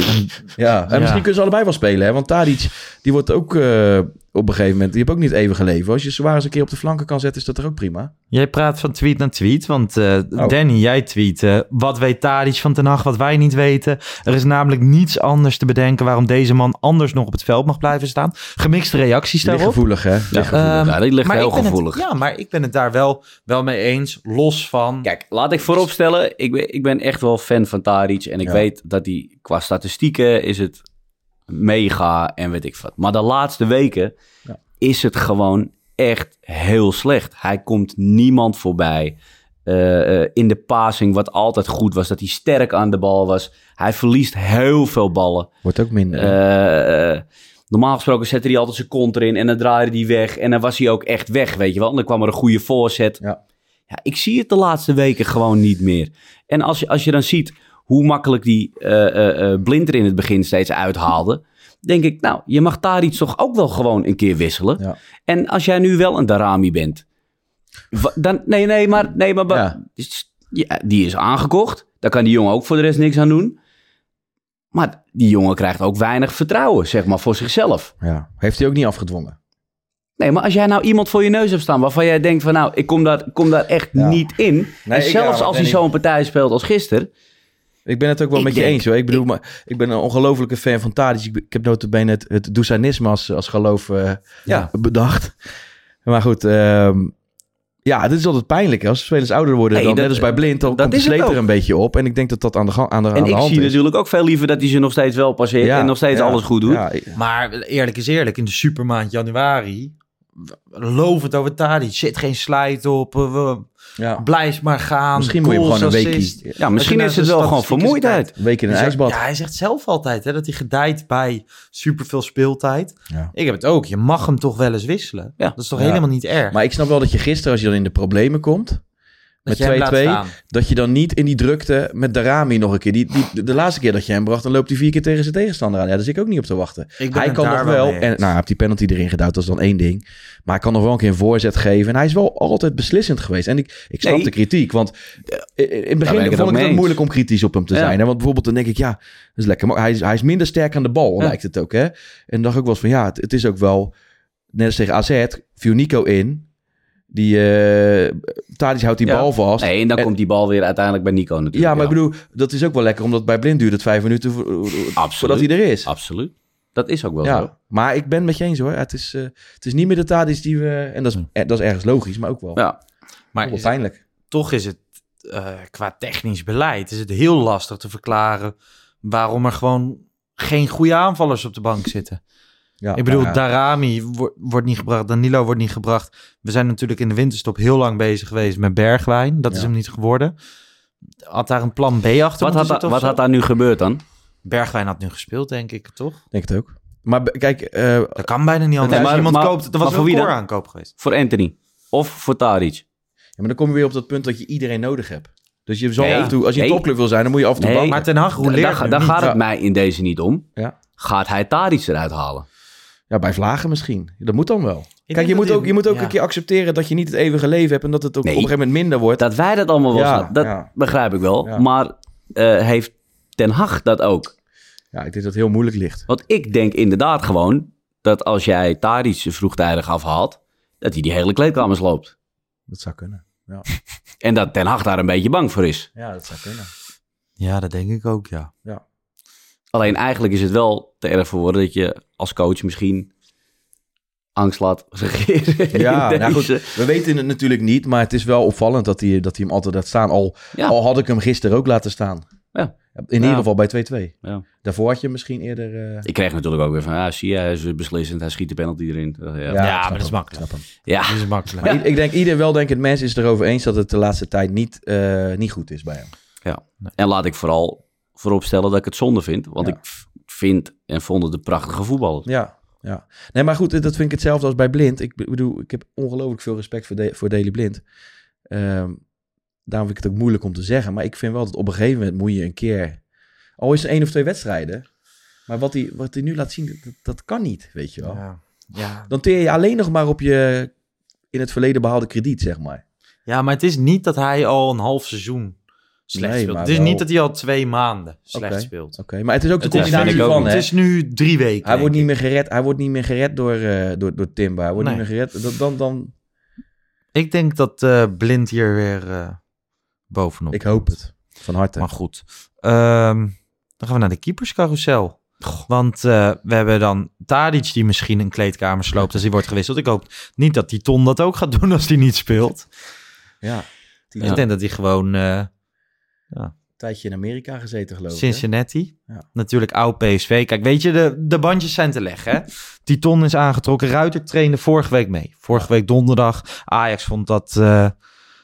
ja, en Ja. misschien kunnen ze allebei wel spelen. Hè? Want Tadic, die wordt ook eh, op een gegeven moment... Die heeft ook niet even geleven. Als je Suarez een keer op de flanken kan zetten... is dat er ook prima. Jij praat van tweet naar tweet, want eh, Oh. Danny, jij tweet, wat weet Tadic van Ten Hag, wat wij niet weten. Er is namelijk niets anders te bedenken waarom deze man anders nog op het veld mag blijven staan. Gemixte reacties daarop. Lichtgevoelig, hè? Ja. Ehm, ja, die ligt maar heel ik ben het- gevoelig. ja, maar ik ben het daar wel, wel mee eens, los van... Kijk, laat ik vooropstellen. Ik ben, ik ben echt wel fan van Taric. En ik Ja. weet dat hij qua statistieken is het mega en weet ik wat. Maar de laatste weken Ja. is het gewoon echt heel slecht. Hij komt niemand voorbij. Eh, eh, in de passing, wat altijd goed was, dat hij sterk aan de bal was. Hij verliest heel veel ballen. Wordt ook minder. Eh, normaal gesproken zette hij altijd zijn kont erin en dan draaide hij weg. En dan was hij ook echt weg, weet je wel. En dan kwam er een goede voorzet. Ja. Ja, ik zie het de laatste weken gewoon niet meer. En als je, als je dan ziet hoe makkelijk die eh, eh, eh, Blind er in het begin steeds uithaalde... denk ik, nou, je mag daar iets toch ook wel gewoon een keer wisselen. Ja. En als jij nu wel een Darami bent... Dan, nee, nee, maar, nee, maar Ja. die is aangekocht. Daar kan die jongen ook voor de rest niks aan doen. Maar die jongen krijgt ook weinig vertrouwen, zeg maar, voor zichzelf. Ja. Heeft hij ook niet afgedwongen. Nee, maar als jij nou iemand voor je neus hebt staan waarvan jij denkt van nou, ik kom daar, kom daar echt niet in. Nee, en zelfs als hij zo'n partij speelt als gisteren. Ik ben het ook wel Ik met je eens hoor. Ik bedoel, maar ik ben een ongelofelijke fan van Tadic. Ik, ik heb notabene het, het Doesanisme als, als geloof eh, Ja. bedacht. Maar goed, ehm, ja, dit is altijd pijnlijk. hè. Als spelers ouder worden, dan dat- net als bij Blind, dan dat komt de is het sleet er een beetje op. En ik denk dat dat aan de, aan de, En aan de ik hand zie is. natuurlijk ook veel liever dat hij ze nog steeds wel passeert Ja, en nog steeds ja, alles goed doet. Ja, Maar eerlijk is eerlijk, in de supermaand januari, lovend over Tadic, zit geen slijt op, we- ja. blijf maar gaan. Misschien moet je hem gewoon een assist. weekje, Ja, misschien is het wel gewoon vermoeidheid. een week in een ijsbad. Ja, hij zegt zelf altijd hè, dat hij gedijt bij superveel speeltijd. Ja. Ik heb het ook. Je mag hem toch wel eens wisselen. Ja. Dat is toch helemaal niet erg. Maar ik snap wel dat je gisteren, als je dan in de problemen komt... met 2-2. staan. Dat je dan niet in die drukte met Darami nog een keer. Die, die, de, de laatste keer dat je hem bracht, dan loopt hij vier keer tegen zijn tegenstander aan. Ja, daar zit ik ook niet op te wachten. Hij kan nog wel. En, nou, hij heeft die penalty erin gedouwd, dat is dan één ding. Maar hij kan nog wel een keer een voorzet geven. En hij is wel altijd beslissend geweest. En ik, ik snap Nee. de kritiek. Want eh, in het begin ik vond ik het moeilijk om kritisch op hem te Ja. zijn. Hè? Want bijvoorbeeld dan denk ik, ja, dat is lekker. Maar hij is, hij is minder sterk aan de bal, Ja. lijkt het ook. Hè? En dan dacht ik wel eens van, ja, het, het is ook wel... Net als tegen AZ, viel Nico in. Die eh Tadic houdt die Ja. bal vast. Nee, en dan En- komt die bal weer uiteindelijk bij Nico natuurlijk. ja, maar ik bedoel, dat is ook wel lekker, omdat bij Blind duurt het vijf minuten vo- voordat hij er is. Absoluut. Dat is ook wel zo. Ja, maar ik ben het met je eens hoor. Het is, eh, het is niet meer de Tadic die we... En dat is, eh, dat is ergens logisch, maar ook wel, Ja. Maar wel pijnlijk. toch is het eh, qua technisch beleid is het heel lastig te verklaren waarom er gewoon geen goede aanvallers op de bank zitten. Ja, Ik bedoel, ja, Darami wo- wordt niet gebracht, Danilo wordt niet gebracht. We zijn natuurlijk in de winterstop heel lang bezig geweest met Bergwijn. Dat is hem niet geworden. Had daar een plan B achter Wat, had, zitten wat had daar nu gebeurd dan? Bergwijn had nu gespeeld, denk ik, toch? denk het ook. Maar kijk, eh, Dat kan bijna niet anders. Nee, maar- iemand maar- koopt, er maar was voor een wie dan? vooraankoop geweest. Voor Anthony. Of voor Tadic. ja, maar dan kom je weer op dat punt dat je iedereen nodig hebt. Dus je zal Nee. af en toe, als je Nee. topclub wil zijn, dan moet je af en toe Nee. banken. Maar Ten Hag Daar, roleert daar, gaat het mij in deze niet om. Ja. Gaat hij Tadic eruit halen? Ja, bij Vlagen misschien. Dat moet dan wel. Ik Kijk, je moet ook, je moet ook ja. een keer accepteren dat je niet het eeuwige leven hebt en dat het ook Nee. op een gegeven moment minder wordt. Dat wij dat allemaal wel Ja, snappen, dat ja. begrijp ik wel. Ja. Maar eh, heeft Ten Hag dat ook? Ja, ik denk dat het heel moeilijk ligt. Want ik denk inderdaad gewoon dat als jij Tadic vroegtijdig afhaalt, dat hij die hele kleedkamers loopt. Dat zou kunnen. Ja, En dat Ten Hag daar een beetje bang voor is. ja dat zou kunnen. Ja, dat denk ik ook, ja. Alleen eigenlijk is het wel te erg voor woorden dat je als coach misschien angst laat regeren. Ja, nou goed, we weten het natuurlijk niet, maar het is wel opvallend dat hij, dat hij hem altijd laat staan. Al, Ja. al had ik hem gisteren ook laten staan. Ja. In ieder Ja. geval bij 2-2. Ja. Daarvoor had je misschien eerder... eh, Ik kreeg natuurlijk ook weer van, ja, zie je, hij is beslissend, hij schiet de penalty erin. Ja, ja. maar dat is makkelijk. ik snap hem. ja. Dat is makkelijk. Maar ik, denk, ieder weldenkend mens is het erover eens dat het de laatste tijd niet, eh, niet goed is bij hem. En laat ik vooral vooropstellen dat ik het zonde vind. Want Ja. ik vind en vond het een prachtige voetballer. Ja, ja. Nee, maar goed, dat vind ik hetzelfde als bij Blind. Ik bedoel, ik heb ongelooflijk veel respect voor, de, voor Blind. Ehm, daarom vind ik het ook moeilijk om te zeggen. Maar ik vind wel dat op een gegeven moment moet je een keer... Al is het één of twee wedstrijden. Maar wat hij, wat hij nu laat zien, dat, dat kan niet, weet je wel. Ja. Ja. Dan teer je alleen nog maar op je in het verleden behaalde krediet, zeg maar. ja, maar het is niet dat hij al een half seizoen slecht Nee, speelt. Het is wel- niet dat hij al twee maanden slecht speelt. Oké, maar het is ook de combinatie van, hè. het is nu drie weken. Hij wordt, niet meer gered, hij wordt niet meer gered door, eh door, door Timba. Hij wordt Nee. niet meer gered. Dan, dan, dan, Ik denk dat eh, Blind hier weer eh, bovenop ik hoop het. Van harte. Maar goed. Ehm, dan gaan we naar de keeperscarousel. Want eh, we hebben dan Tadic die misschien een kleedkamer sloopt als hij wordt gewisseld. Ik hoop niet dat die Ton dat ook gaat doen als hij niet speelt. Ja. Die Ik denk dat hij gewoon eh, tijdje in Amerika gezeten, geloof ik. Cincinnati, Ja. natuurlijk oud PSV. Kijk, weet je, de, de bandjes zijn te leggen. Hè? Die Ton is aangetrokken. Ruiter trainde vorige week mee. Vorige week donderdag. Ajax vond dat, eh,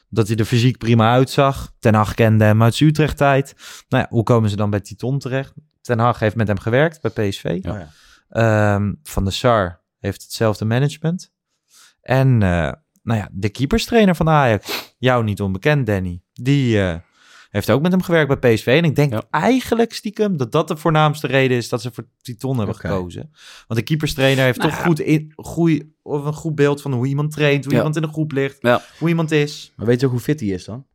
dat hij er fysiek prima uitzag. Ten Hag kende hem uit zijn Utrecht-tijd. Nou ja, hoe komen ze dan bij Titon terecht? Ten Hag heeft met hem gewerkt bij PSV. Oh, ja. Ehm, Van de Sar heeft hetzelfde management. En eh, nou ja, de keeperstrainer van Ajax, jou niet onbekend, Danny, die eh, heeft ook met hem gewerkt bij PSV. En ik denk Ja. eigenlijk stiekem dat dat de voornaamste reden is dat ze voor Titon hebben gekozen. Want de keeperstrainer heeft Nou toch ja. goed, in, goeie, of een goed beeld van hoe iemand traint, hoe Ja. iemand in de groep ligt, Ja. hoe iemand is. Maar weet je ook hoe fit hij is dan?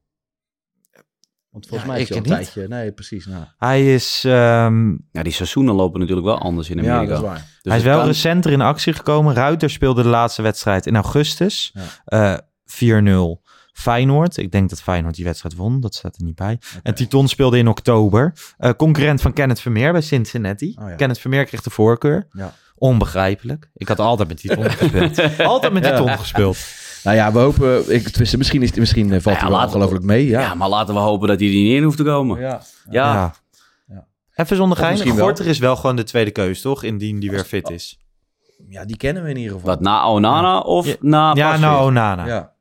Want volgens Ja, mij is ik hij een niet. tijdje... Nee, precies. Nou. Hij is, ehm, Ja, die seizoenen lopen natuurlijk wel anders in Amerika. Ja, dat is waar. Dus hij is wel kan- recenter in actie gekomen. Ruiter speelde de laatste wedstrijd in augustus. Ja. Eh, 4-0 Feyenoord. Ik denk dat Feyenoord die wedstrijd won. Dat staat er niet bij. En Titon speelde in oktober. Eh, concurrent van Kenneth Vermeer bij Cincinnati. Oh ja. Kenneth Vermeer kreeg de voorkeur. Ja. Onbegrijpelijk. Ik had altijd met Titon gespeeld. altijd met Ja. Titon gespeeld. Nou ja, we hopen... Ik, misschien, is, misschien eh, valt Nou hij ja, wel laten we- ongelooflijk mee. Ja. Ja, maar laten we hopen dat hij er niet in hoeft te komen. Ja, Ja. Ja. Ja. Even zonder gein. Gorter is wel gewoon de tweede keus, toch? Indien die weer fit is. ja, die kennen we in ieder geval. Wat, na Onana of Ja. na Ja, Pasveer? nou Onana. Ja.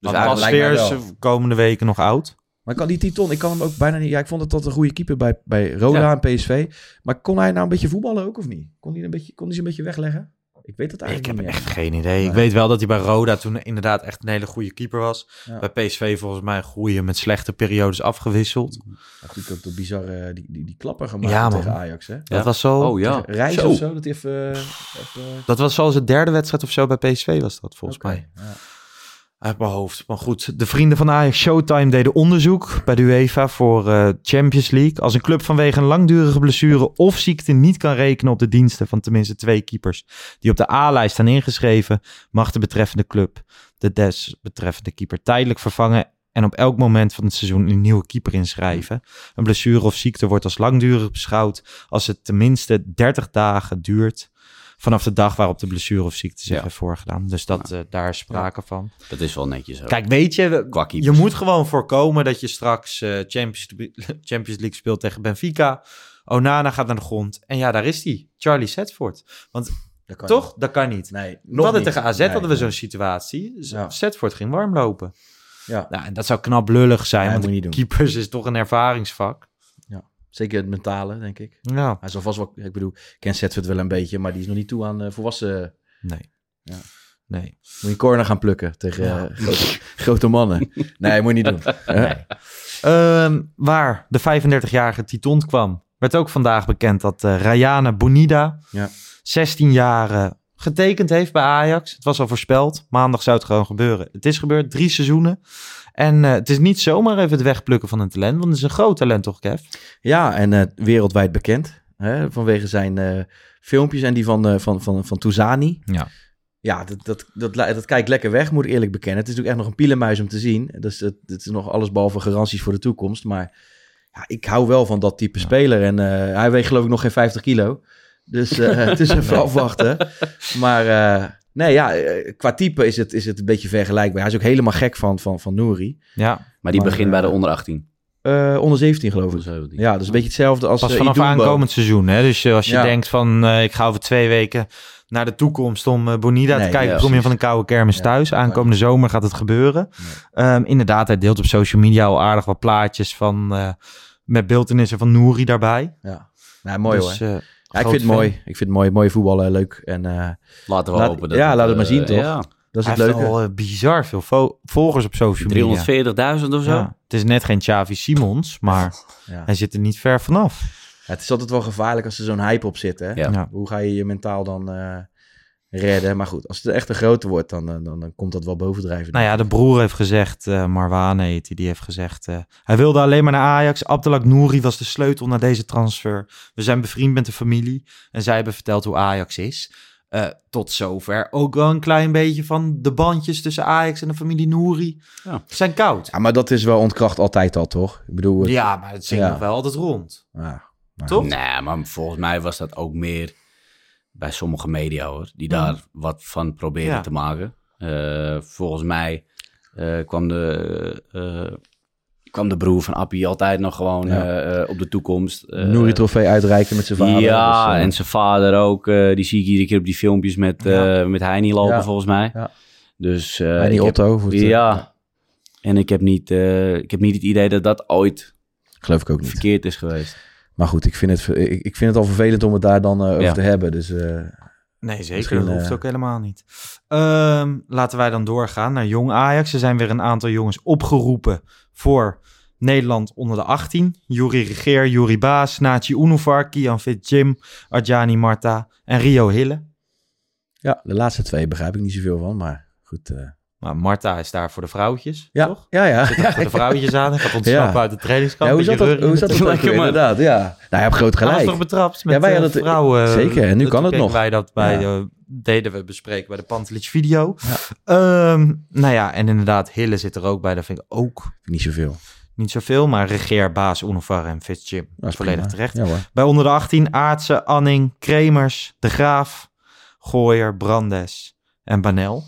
Dus eigenlijk lijkt mij Pasveer is wel. komende weken nog oud. Maar kan die Titon, ik kan hem ook bijna niet... Ja, ik vond het tot een goede keeper bij, bij Roda Ja. en PSV. Maar kon hij nou een beetje voetballen ook of niet? Kon hij, een beetje, kon hij ze een beetje wegleggen? Ik weet het Ik eigenlijk heb niet echt geen idee. Ik weet wel dat hij bij Roda toen inderdaad echt een hele goede keeper was. Ja. Bij PSV volgens mij een goede met slechte periodes afgewisseld. Natuurlijk ook de bizarre, die, die, die klapper gemaakt Ja, tegen Ajax, hè? Dat was zo. Oh ja. Reis Zo. of zo, dat even... eh, even Dat was zoals de derde wedstrijd of zo bij PSV was dat volgens mij. ja. Uit mijn hoofd. Maar goed, de vrienden van Ajax Showtime deden onderzoek bij de UEFA voor eh, Champions League. Als een club vanwege een langdurige blessure of ziekte niet kan rekenen op de diensten van tenminste twee keepers die op de A-lijst staan ingeschreven, mag de betreffende club de desbetreffende keeper tijdelijk vervangen en op elk moment van het seizoen een nieuwe keeper inschrijven. Een blessure of ziekte wordt als langdurig beschouwd als het tenminste 30 dagen duurt vanaf de dag waarop de blessure of ziekte zich Ja. heeft voorgedaan. Dus dat, eh, daar is sprake van. Dat is wel netjes. Ook. Kijk, weet je, je keepers. moet gewoon voorkomen dat je straks eh, Champions, Champions League speelt tegen Benfica. Onana gaat naar de grond. En ja, daar is hij. Charlie Setford. Want Dat kan toch? Dat kan niet. Nee, nog hadden niet. tegen AZ Nee, hadden we nee. zo'n situatie. Setford ging warm lopen. Ja, Nou, en dat zou knap lullig zijn, want keepers is toch een ervaringsvak. Zeker het mentale, denk ik. Ja, Hij zal vast wel... Ik bedoel, ik ken Zetford wel een beetje, maar die is nog niet toe aan eh, volwassen... nee. Ja. Nee. Moet je corner gaan plukken tegen Ja. eh, grote, grote mannen. Nee, moet je niet doen. Eh, Ehm, waar de 35-jarige Titon kwam, werd ook vandaag bekend dat Rayane Bonida, Ja. 16 jaar, getekend heeft bij Ajax. Het was al voorspeld. Maandag zou het gewoon gebeuren. Het is gebeurd, drie seizoenen. En eh, het is niet zomaar even het wegplukken van een talent, want het is een groot talent toch, Kev? Ja, en eh, wereldwijd bekend. Hè, vanwege zijn eh, filmpjes en die van, eh van, van, van Touzani. Ja. Ja, dat, dat, dat, dat, kijkt lekker weg, moet ik eerlijk bekennen. Het is natuurlijk echt nog een pielenmuis om te zien. Dus het, het is nog alles behalve garanties voor de toekomst. Maar ja, ik hou wel van dat type speler. En eh, hij weegt geloof ik nog geen 50 kilo. Dus eh, het is even afwachten. Maar eh, nee, ja, eh, qua type is het, is het een beetje vergelijkbaar. Hij is ook helemaal gek van, van, van Nouri. Ja, Maar die Maar, begint bij de onder 18. Eh, onder 17 geloof ik. Onder 17. Ja, dus een beetje hetzelfde als pas vanaf aankomend seizoen. Hè? Dus als je Ja. denkt van, eh, ik ga over twee weken naar de toekomst om eh, Bonida Nee, te kijken, ja, kom je van een koude kermis Ja, thuis. Aankomende zomer gaat het gebeuren. Ehm, inderdaad, hij deelt op social media al aardig wat plaatjes van, eh, met beeldenissen van Nouri daarbij. Ja, nou, mooi Dus, hoor. Ja, ik vind het mooi. Ik vind het mooi. Mooie voetballen, leuk. En eh, Laten we Laat- hopen. Dat ja, laat het maar eh, zien, toch? Ja. dat is Hij het heeft leuke. al eh, bizar veel vo- volgers op social media. 340.000 of zo? Ja, het is net geen Xavi Simons, maar Ja. hij zit er niet ver vanaf. Ja, het is altijd wel gevaarlijk als er zo'n hype op zit. Hè? Ja. Ja. Hoe ga je je mentaal dan eh, redden? Maar goed, als het echt een grote wordt, dan, dan, dan komt dat wel bovendrijven. Nou ja, de broer heeft gezegd, eh Marwane heet hij, die heeft gezegd... eh, hij wilde alleen maar naar Ajax. Abdelak Nouri was de sleutel naar deze transfer. We zijn bevriend met de familie. En zij hebben verteld hoe Ajax is. Eh, tot zover ook wel een klein beetje van de bandjes tussen Ajax en de familie Nouri Ja. zijn koud. Ja, maar dat is wel ontkracht altijd al, toch? Ik bedoel, het- Ja, maar het zingt Ja. nog wel altijd rond. ja, maar- Toch? Nee, maar volgens mij was dat ook meer bij sommige media hoor. Die Ja. daar wat van probeerden Ja. te maken. Eh, volgens mij eh, kwam, de, eh, kwam de broer van Appie altijd nog gewoon Ja. op de toekomst. Nouri trofee uitreiken met zijn vader. Ja, dus, en zijn vader ook. die zie ik iedere keer op die filmpjes met, Ja. met Heini lopen volgens mij. Ja. Dus, Heini heb- Otto. ja. En ik heb, niet, ik heb niet het idee dat dat ooit Geloof ik ook niet. verkeerd is geweest. Maar goed, ik vind, het, ik, ik vind het al vervelend om het daar dan eh, over Ja. te hebben. Dus eh, Nee, zeker. Dat hoeft eh, ook helemaal niet. Ehm, laten wij dan doorgaan naar Jong Ajax. Er zijn weer een aantal jongens opgeroepen voor Nederland onder de 18. Juri Regeer, Juri Baas, Nachi Unuvar, Kian Fit Jim, Arjani Marta en Rio Hille. ja, de laatste twee begrijp ik niet zoveel van. Maar goed. eh, Maar Marta is daar voor de vrouwtjes, ja, toch? ja, ja. Zit er voor de vrouwtjes aan. Gaat ontsnappen Ja. uit de trainingskamp. Ja, hoe zat dat, hoe zat dat ook weer, inderdaad? Ja. Nou, je hebt groot Hij was gelijk. toch betrapt met Ja, wij eh, hadden het- vrouwen. Zeker, en nu kan het nog. wij dat bij, Ja. eh, deden we bespreken bij de Pantelich video. Ehm, nou ja, en inderdaad, Hille zit er ook bij. Dat vind ik ook Niet zoveel. niet zoveel. Maar Regeer, Baas, Unovar en Fitzjim. Dat is volledig prima. terecht. Ja. Bij onder de 18 Aartsen, Anning, Kremers, De Graaf, Gooier, Brandes en Banel.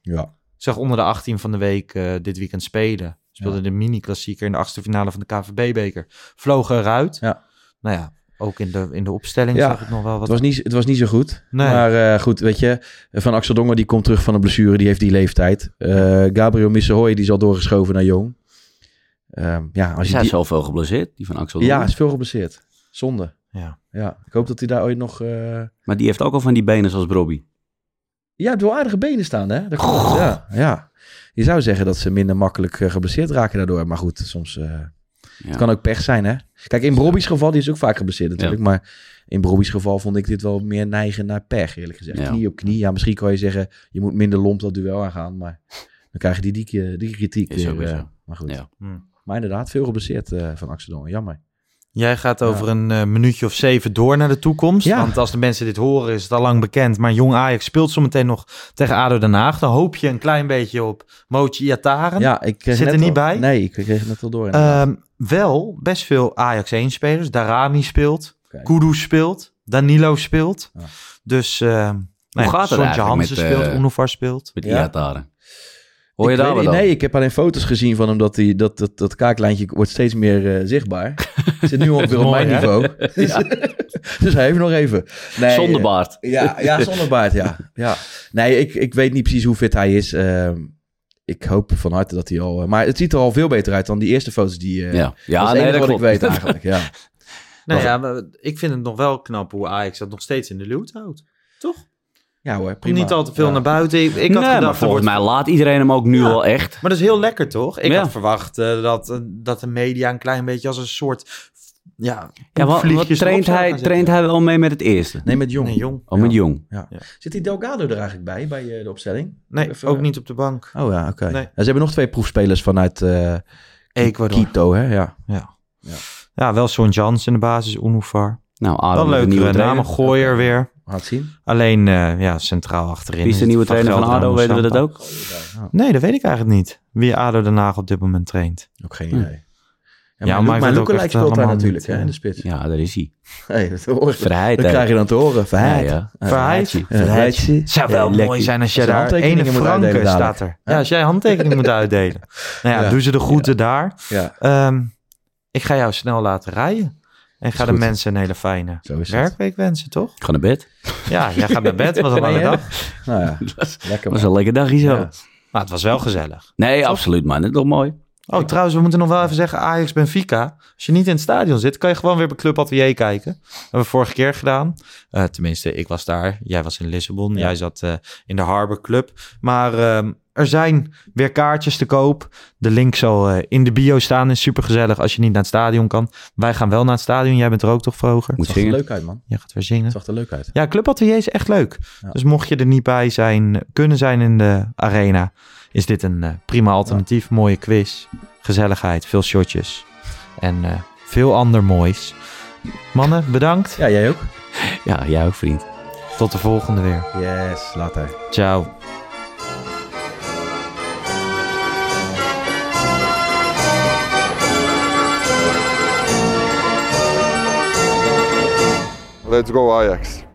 ja. Zag onder de 18 van de week eh, dit weekend spelen. Speelde Ja. de mini-klassieker in de achtste finale van de KVB-beker. Vlogen eruit. Ja. Nou ja, ook in de, in de opstelling Ja, zag ik nog wel wat. Het was, niet, het was niet zo goed. Nee. Maar eh, goed, weet je, Van Axel Dongen die komt terug van een blessure, die heeft die leeftijd. Eh, Gabriel Missehoy die is al doorgeschoven naar Jong. Ehm, ja, als Is je hij die... zoveel geblesseerd, die van Axel Ja, Dongen? is veel geblesseerd. Zonde. Ja. Ja, ik hoop dat hij daar ooit nog... eh, Maar die heeft ook al van die benen zoals Brobby. Ja, door aardige benen staan, hè? Dat klopt, ja, ja. Je zou zeggen dat ze minder makkelijk eh, geblesseerd raken daardoor. Maar goed, soms... eh, Het kan ook pech zijn, hè? Kijk, in Brobby's geval, die is ook vaak geblesseerd natuurlijk. Maar in Brobby's geval vond ik dit wel meer neigen naar pech, eerlijk gezegd. Ja. Knie op knie. Ja, misschien kan je zeggen, je moet minder lomp dat duel aangaan. Maar dan krijg je die, die, die kritiek Is weer. eh, zo. maar goed. Ja. Maar inderdaad, veel geblesseerd eh, van Axel Dongen. Jammer. Jij gaat over een eh, minuutje of zeven door naar de toekomst. Ja. Want als de mensen dit horen, is het al lang bekend. Maar Jong Ajax speelt zometeen nog tegen ADO Den Haag. Dan hoop je een klein beetje op Mochi Iataren. Ja, ik kreeg Zit net er niet al- bij? Nee, ik kreeg het net al door. Ehm, wel best veel Ajax 1 spelers. Darami speelt. Oké. Kudus speelt. Danilo speelt. Dus uh, nou ja, gaat het Sontje eigenlijk Hansen met, speelt. Unovar speelt. Met Ja? Iataren. Hoor je Ik daar? Nee, ik heb alleen foto's gezien van hem dat die, dat, dat, dat kaaklijntje wordt steeds meer eh, zichtbaar. Zit nu ongeveer op Mooi, mijn hè? niveau. dus hij heeft nog even. Nee, Zonder eh, baard. Ja, ja zonder baard, ja. ja. Nee, ik, ik weet niet precies hoe fit hij is. Ehm, ik hoop van harte dat hij al... eh, maar het ziet er al veel beter uit dan die eerste foto's die... eh, Ja, ja dat nee, dat wat klopt. ik weet eigenlijk, ja. Nou ja, maar ik vind het nog wel knap hoe Ajax dat nog steeds in de lucht houdt. Toch? Ja hoor, prima. niet al te veel Ja. naar buiten. Ik, ik had nee, gedacht, maar volgens wordt- mij laat iedereen hem ook nu Ja. wel echt. Maar dat is heel lekker, toch? Ik Ja. had verwacht eh, dat, eh, dat de media een klein beetje als een soort... Ja, Ja, wat, wat traint, hij, traint hij wel mee met het eerste? Nee, met Jong. Nee, jong. Oh, met Jong. Ja. Ja. Zit die Delgado er eigenlijk bij, bij eh, de opstelling? Nee, Even- ook niet op de bank. Oh ja, oké. Nee. Ze hebben nog twee proefspelers vanuit eh Ecuador. Quito, hè? Ja. Ja. Ja, wel Son Jans in de basis, Unuvar. Nou, Wel de leuke nieuwe namen. Gooier weer. Laat zien. Alleen eh, ja, centraal achterin. Wie is de nieuwe trainer van ADO? Weten we dat ook? Nee, dat weet ik eigenlijk niet. Wie ADO Den Haag op dit moment traint. Ook geen Hm. idee. Ja, Ja, maar, maar Lookalike speelt daar natuurlijk, niet, hè, in de spits. Ja, daar is hij. Hey, dat hoor. Verheid, krijg je dan te horen. Verheid. Ja, ja. Verheid? Ja, Verheidje. zou wel Ja, mooi zijn als je daar handtekeningen ene moet franke staat er. Ja, als jij handtekening moet uitdelen. Nou ja, Ja. doe ze de groeten daar. Ja, Ehm, ik ga jou snel laten rijden. En ga de goed. mensen een hele fijne Zo is het. werkweek wensen, toch? Ik ga naar bed. Ja, jij gaat naar bed. Wat een lange dag. nou ja. Lekker was een lekker dagje zo. Ja. Maar het was wel gezellig. Nee, absoluut man. Dat is toch mooi. Oh, trouwens, we moeten nog wel even zeggen Ajax Benfica. Als je niet in het stadion zit, kan je gewoon weer bij Club Atelier kijken. Dat hebben we vorige keer gedaan. Eh, tenminste, ik was daar. Jij was in Lissabon. Ja. Jij zat eh, in de Harbor Club. Maar ehm, er zijn weer kaartjes te koop. De link zal eh, in de bio staan. Is super gezellig als je niet naar het stadion kan. Wij gaan wel naar het stadion. Jij bent er ook toch, Vroger? Moet Het zag er zingen. leuk uit, man. Jij gaat weer zingen. Het zag er leuk uit. Ja, Club Atelier is echt leuk. Ja. Dus mocht je er niet bij zijn, kunnen zijn in de arena, is dit een eh, prima alternatief. Mooie quiz, gezelligheid, veel shotjes en eh, veel ander moois. Mannen, bedankt. Ja, jij ook? Ja, jij ook vriend. Tot de volgende weer. Yes, later. Ciao. Let's go Ajax.